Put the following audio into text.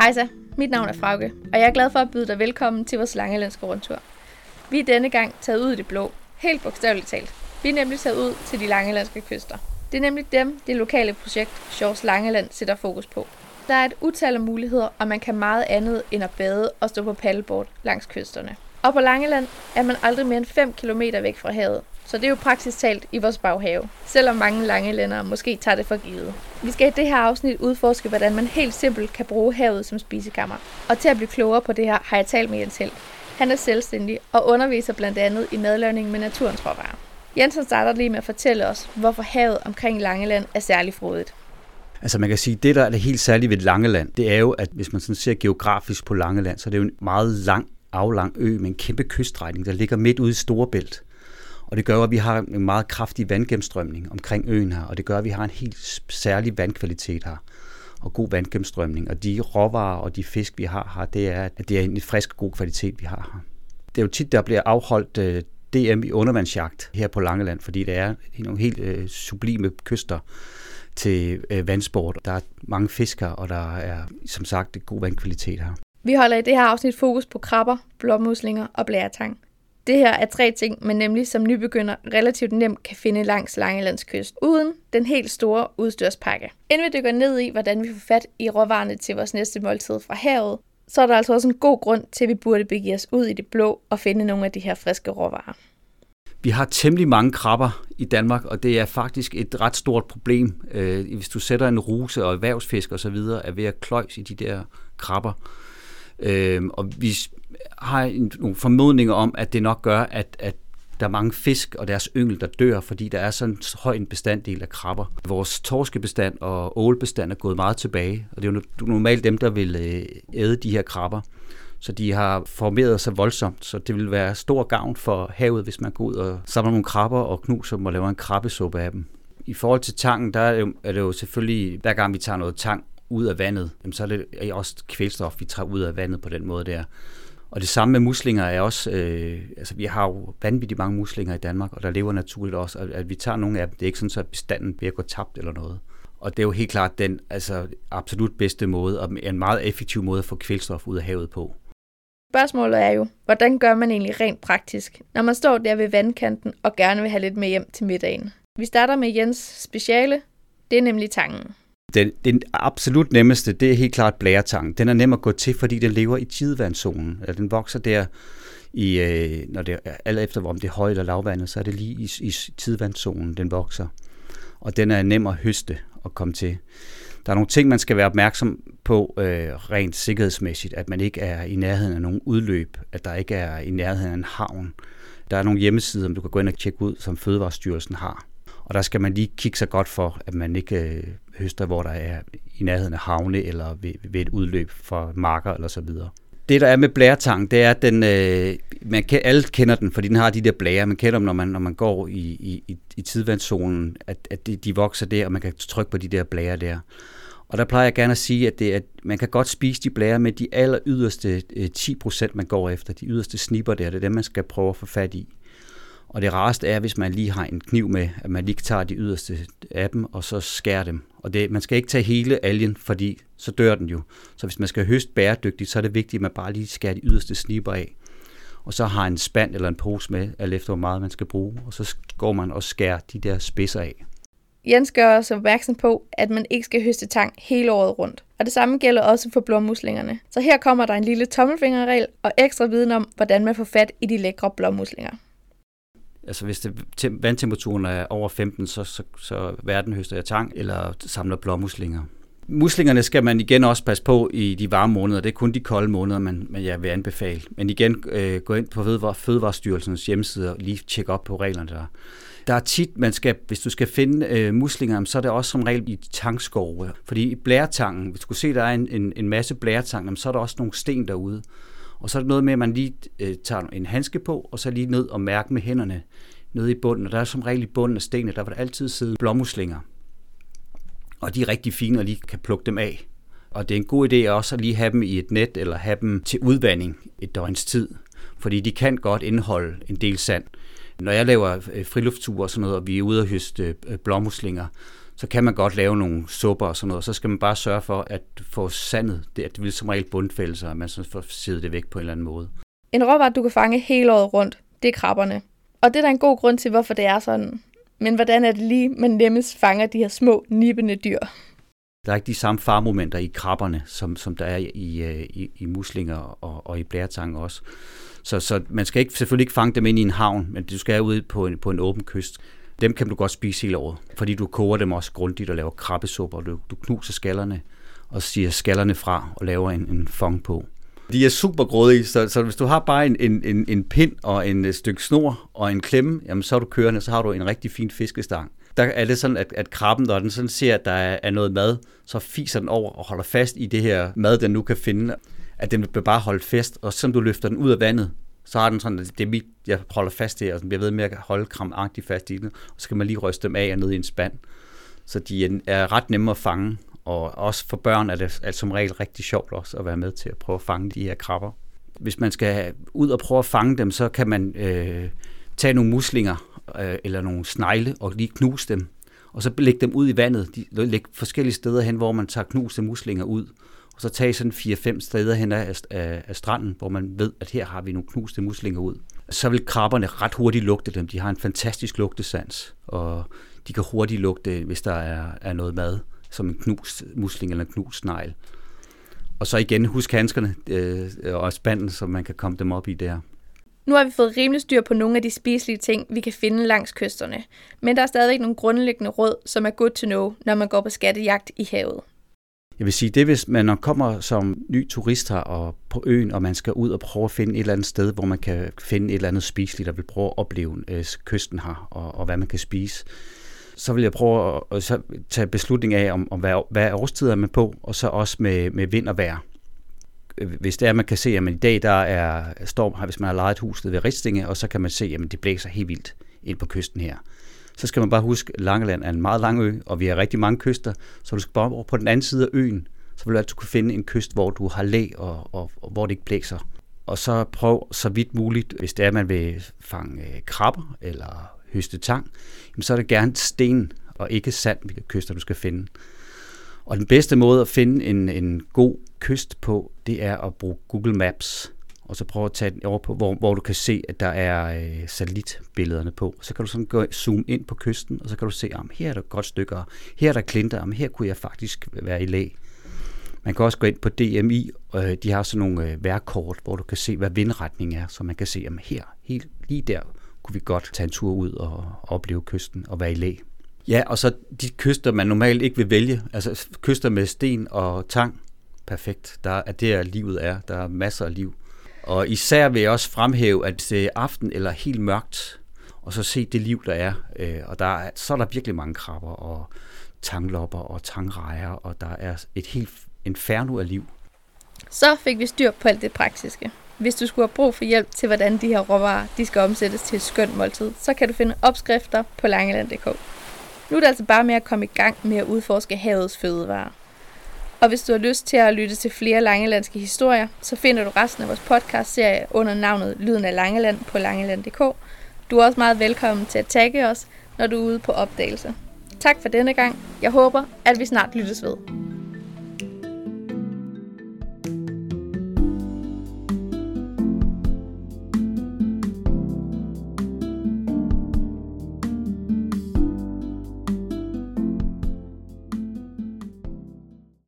Hejsa, mit navn er Frauke, og jeg er glad for at byde dig velkommen til vores Langelandske rundtur. Vi er denne gang taget ud i det blå, helt bogstaveligt talt. Vi er nemlig taget ud til de langelandske kyster. Det er nemlig dem, det lokale projekt Shores Langeland sætter fokus på. Der er et utal af muligheder, og man kan meget andet end at bade og stå på paddleboard langs kysterne. Og på Langeland er man aldrig mere end 5 km væk fra havet, så det er jo praktisk talt i vores baghave, selvom mange lange lændere måske tager det for givet. Vi skal i det her afsnit udforske, hvordan man helt simpelt kan bruge havet som spisekammer. Og til at blive klogere på det her, har jeg talt med Jens Held. Han er selvstændig og underviser blandt andet i madlavning med naturens råvarer. Jensen starter lige med at fortælle os, hvorfor havet omkring Langeland er særlig frodigt. Altså man kan sige, det der er det helt særlige ved Langeland, det er jo, at hvis man sådan ser geografisk på Langeland, så er det jo en meget lang, aflang ø med en kæmpe kyststrækning, der ligger midt ude i Storebælt. Og det gør, at vi har en meget kraftig vandgennemstrømning omkring øen her, og det gør, at vi har en helt særlig vandkvalitet her og god vandgennemstrømning. Og de råvarer og de fisk, vi har her, det er, at det er en frisk god kvalitet, vi har her. Det er jo tit, der bliver afholdt øh, DM i undervandsjagt her på Langeland, fordi det er nogle helt øh, sublime kyster til øh, vandsport. Der er mange fisker, og der er som sagt god vandkvalitet her. Vi holder i det her afsnit fokus på krabber, blåmuslinger og blæretang. Det her er tre ting, man nemlig som nybegynder relativt nemt kan finde langs Langelands kyst, uden den helt store udstyrspakke. Inden vi dykker ned i, hvordan vi får fat i råvarerne til vores næste måltid fra havet, så er der altså også en god grund til, at vi burde begive os ud i det blå og finde nogle af de her friske råvarer. Vi har temmelig mange krabber i Danmark, og det er faktisk et ret stort problem. Øh, hvis du sætter en ruse og erhvervsfisk osv., er ved at kløjs i de der krabber. Øh, og vi har en, nogle formodninger om, at det nok gør, at, at der er mange fisk og deres yngel, der dør, fordi der er sådan høj en bestanddel af krabber. Vores torskebestand og ålbestand er gået meget tilbage, og det er jo normalt dem, der vil øh, æde de her krabber. Så de har formeret sig voldsomt, så det vil være stor gavn for havet, hvis man går ud og samler nogle krabber og knuser dem og laver en krabbesuppe af dem. I forhold til tangen, der er det, jo, er det jo selvfølgelig, hver gang vi tager noget tang ud af vandet, jamen, så er det også kvælstof, vi tager ud af vandet på den måde der. Og det samme med muslinger er også, øh, altså vi har jo vanvittigt mange muslinger i Danmark, og der lever naturligt også, at, at vi tager nogle af dem. Det er ikke sådan, at bestanden bliver gå tabt eller noget. Og det er jo helt klart den altså, absolut bedste måde, og en meget effektiv måde at få kvælstof ud af havet på. Spørgsmålet er jo, hvordan gør man egentlig rent praktisk, når man står der ved vandkanten og gerne vil have lidt med hjem til middagen? Vi starter med Jens speciale, det er nemlig tangen. Den, den absolut nemmeste, det er helt klart blæretangen. Den er nem at gå til, fordi den lever i tidevandszonen. Den vokser der i, øh, når det er alt efter, om det er højt eller lavvandet, så er det lige i, i tidevandszonen, den vokser. Og den er nem at høste og komme til. Der er nogle ting, man skal være opmærksom på øh, rent sikkerhedsmæssigt, at man ikke er i nærheden af nogen udløb, at der ikke er i nærheden af en havn. Der er nogle hjemmesider, du kan gå ind og tjekke ud, som Fødevarestyrelsen har. Og der skal man lige kigge sig godt for, at man ikke øh, høster, hvor der er i nærheden af havne eller ved, ved et udløb for marker eller så videre. Det, der er med blæretang, det er, at den, øh, man kan, alle kender den, fordi den har de der blære. Man kender dem, når man, når man går i, i, i tidvandszonen, at, at de, de vokser der, og man kan trykke på de der blære der. Og der plejer jeg gerne at sige, at, det, at man kan godt spise de blære med de aller yderste 10%, øh, man går efter. De yderste snipper der, det er dem, man skal prøve at få fat i. Og det rareste er, hvis man lige har en kniv med, at man lige tager de yderste af dem, og så skærer dem. Og det, man skal ikke tage hele algen, fordi så dør den jo. Så hvis man skal høste bæredygtigt, så er det vigtigt, at man bare lige skærer de yderste sniber af. Og så har en spand eller en pose med, alt efter hvor meget man skal bruge. Og så går man og skærer de der spidser af. Jens gør også opmærksom på, at man ikke skal høste tang hele året rundt. Og det samme gælder også for blåmuslingerne. Så her kommer der en lille tommelfingerregel og ekstra viden om, hvordan man får fat i de lækre blåmuslinger. Altså hvis det, vandtemperaturen er over 15, så, så, så verden høster jeg tang eller samler blåmuslinger. Muslingerne skal man igen også passe på i de varme måneder. Det er kun de kolde måneder, man, man jeg vil anbefale. Men igen, øh, gå ind på Fødevarestyrelsens hjemmeside og lige tjek op på reglerne der. Der er tit, man skal, hvis du skal finde øh, muslinger, så er det også som regel i tangskove. Fordi i blæretangen, hvis du se, der er en, en, en masse blæretang, så er der også nogle sten derude. Og så er det noget med, at man lige øh, tager en handske på, og så lige ned og mærke med hænderne nede i bunden. Og der er som regel i bunden af stenene, der vil der altid sidde blåmuslinger. Og de er rigtig fine, og lige kan plukke dem af. Og det er en god idé også at lige have dem i et net, eller have dem til udvanding et døgns tid. Fordi de kan godt indeholde en del sand. Når jeg laver øh, friluftsture og sådan noget, og vi er ude og høste øh, blommuslinger, blåmuslinger, så kan man godt lave nogle supper og sådan noget, og så skal man bare sørge for at få sandet, det, at det vil som regel bundfælde sig, at man så får siddet det væk på en eller anden måde. En råvare, du kan fange hele året rundt, det er krabberne. Og det er der en god grund til, hvorfor det er sådan. Men hvordan er det lige, man nemmest fanger de her små, nippende dyr? Der er ikke de samme farmomenter i krabberne, som, som der er i, øh, i, i muslinger og, og i blæretang også. Så, så man skal ikke, selvfølgelig ikke fange dem ind i en havn, men du skal ud på en, på en åben kyst. Dem kan du godt spise hele året, fordi du koger dem også grundigt og laver krabbesupper. Du, du knuser skallerne og siger skallerne fra og laver en, en fong på. De er super grådige, så, så hvis du har bare en, en, en, en pind og en øh, stykke snor og en klemme, jamen så er du kørende, så har du en rigtig fin fiskestang. Der er det sådan, at, at krabben, når den sådan ser, at der er, er noget mad, så fiser den over og holder fast i det her mad, den nu kan finde. At den vil bare holde fast, og som du løfter den ud af vandet, så har den sådan, at det er mit, jeg holder fast i, og den bliver ved med at holde kramagtigt fast i den, og så kan man lige ryste dem af og ned i en spand. Så de er ret nemme at fange, og også for børn er det altså som regel rigtig sjovt også at være med til at prøve at fange de her krabber. Hvis man skal ud og prøve at fange dem, så kan man øh, tage nogle muslinger øh, eller nogle snegle og lige knuse dem, og så lægge dem ud i vandet. De lægge forskellige steder hen, hvor man tager knuste muslinger ud, og så tage sådan 4-5 steder hen af, af, af stranden, hvor man ved, at her har vi nogle knuste muslinger ud. Så vil krabberne ret hurtigt lugte dem. De har en fantastisk lugtesans, og de kan hurtigt lugte, hvis der er, er noget mad som en knust musling eller en knust snegl. Og så igen, husk handskerne øh, og spanden, så man kan komme dem op i der. Nu har vi fået rimelig styr på nogle af de spiselige ting, vi kan finde langs kysterne. Men der er stadig nogle grundlæggende råd, som er good to know, når man går på skattejagt i havet. Jeg vil sige, det hvis man kommer som ny turist her og på øen, og man skal ud og prøve at finde et eller andet sted, hvor man kan finde et eller andet spiseligt, der vil prøve at opleve øh, kysten her, og, og hvad man kan spise så vil jeg prøve at, at så tage beslutning af, om, om hvad, hvad årstider er man på, og så også med, med vind og vejr. Hvis det er, man kan se, at man i dag der er storm, hvis man har lejet huset ved Ristinge, og så kan man se, at det blæser helt vildt ind på kysten her. Så skal man bare huske, at Langeland er en meget lang ø, og vi har rigtig mange kyster, så du skal bare over på den anden side af øen, så vil du altid kunne finde en kyst, hvor du har læ, og, og, og hvor det ikke blæser. Og så prøv så vidt muligt, hvis det er, at man vil fange øh, krabber eller høste tang, jamen så er det gerne sten og ikke sand, hvilke kyster du skal finde. Og den bedste måde at finde en, en god kyst på, det er at bruge Google Maps, og så prøve at tage den over på, hvor, hvor du kan se, at der er øh, satellitbillederne på. Så kan du sådan gå, zoome ind på kysten, og så kan du se, om her er der godt stykker, her er der klinter, om her kunne jeg faktisk være i lag. Man kan også gå ind på DMI, og øh, de har sådan nogle øh, værkort, hvor du kan se, hvad vindretningen er, så man kan se, om her, helt lige der, kunne vi godt tage en tur ud og opleve kysten og være i læ. Ja, og så de kyster, man normalt ikke vil vælge, altså kyster med sten og tang, perfekt. Der er der livet er. Der er masser af liv. Og især vil jeg også fremhæve, at det er aften eller helt mørkt, og så se det liv, der er. Øh, og der er, så er der virkelig mange krabber og tanglopper og tangrejer, og der er et helt inferno af liv. Så fik vi styr på alt det praktiske. Hvis du skulle have brug for hjælp til, hvordan de her råvarer de skal omsættes til et skønt måltid, så kan du finde opskrifter på langeland.dk. Nu er det altså bare med at komme i gang med at udforske havets fødevarer. Og hvis du har lyst til at lytte til flere langelandske historier, så finder du resten af vores podcast-serie under navnet Lyden af Langeland på langeland.dk. Du er også meget velkommen til at tagge os, når du er ude på opdagelse. Tak for denne gang. Jeg håber, at vi snart lyttes ved.